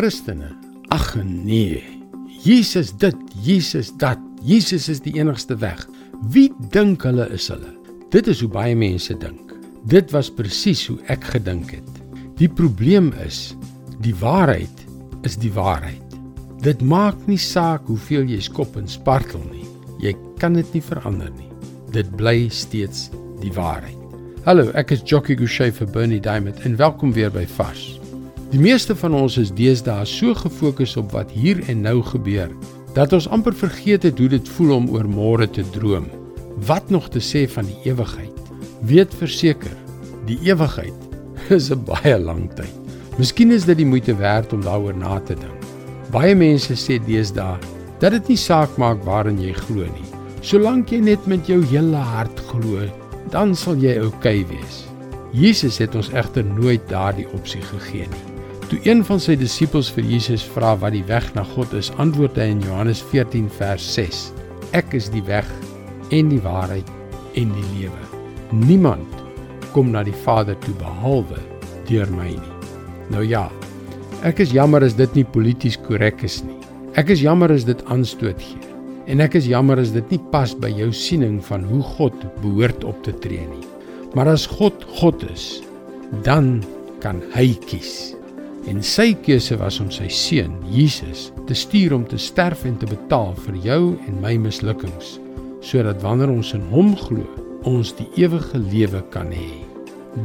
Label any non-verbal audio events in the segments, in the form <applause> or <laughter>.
Christene. Ag nee. Jesus dit, Jesus dat. Jesus is die enigste weg. Wie dink hulle is hulle? Dit is hoe baie mense dink. Dit was presies hoe ek gedink het. Die probleem is, die waarheid is die waarheid. Dit maak nie saak hoeveel jy skop en spartel nie. Jy kan dit nie verander nie. Dit bly steeds die waarheid. Hallo, ek is Jockey Gouchee vir Bernie Diamond en welkom weer by Fas. Die meeste van ons is deesdae so gefokus op wat hier en nou gebeur dat ons amper vergeet het hoe dit voel om oor môre te droom. Wat nog te sê van die ewigheid? Weet verseker, die ewigheid <laughs> is 'n baie lang tyd. Miskien is dit die moeite werd om daaroor na te dink. Baie mense sê deesdae dat dit nie saak maak waarin jy glo nie. Solank jy net met jou hele hart glo, dan sal jy oukei okay wees. Jesus het ons egter nooit daardie opsie gegee nie. Toe een van sy disippels vir Jesus vra wat die weg na God is, antwoord hy in Johannes 14 vers 6: Ek is die weg en die waarheid en die lewe. Niemand kom na die Vader toe behalwe deur my nie. Nou ja, ek is jammer as dit nie polities korrek is nie. Ek is jammer as dit aanstoot gee. En ek is jammer as dit nie pas by jou siening van hoe God behoort op te tree nie. Maar as God God is, dan kan hy kies. En sy keuse was om sy seun, Jesus, te stuur om te sterf en te betaal vir jou en my mislukkings, sodat wanneer ons in hom glo, ons die ewige lewe kan hê.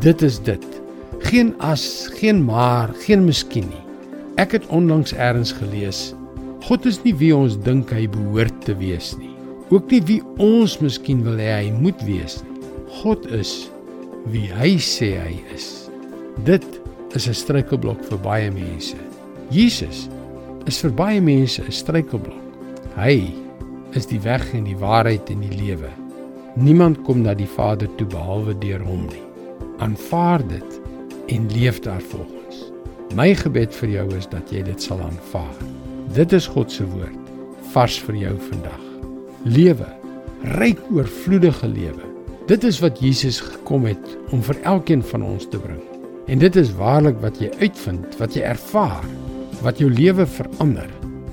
Dit is dit. Geen as, geen maar, geen miskien nie. Ek het onlangs eers gelees, God is nie wie ons dink hy behoort te wees nie. Ook nie wie ons miskien wil hê hy moet wees nie. God is wie hy sê hy is. Dit is 'n struikelblok vir baie mense. Jesus is vir baie mense 'n struikelblok. Hy is die weg en die waarheid en die lewe. Niemand kom na die Vader toe behalwe deur hom nie. Aanvaar dit en leef daarvolgens. My gebed vir jou is dat jy dit sal aanvaar. Dit is God se woord vars vir jou vandag. Lewe, ryk oorvloedige lewe. Dit is wat Jesus gekom het om vir elkeen van ons te bring. En dit is waarlik wat jy uitvind, wat jy ervaar, wat jou lewe verander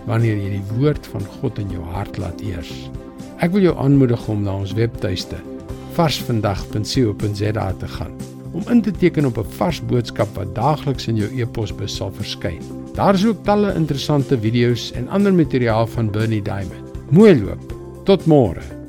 wanneer jy die woord van God in jou hart laat eers. Ek wil jou aanmoedig om na ons webtuiste varsvandag.co.za te gaan om in te teken op 'n vars boodskap wat daagliks in jou e-posbus sal verskyn. Daar is ook talle interessante video's en ander materiaal van Bernie Diamond. Mooi loop. Tot môre.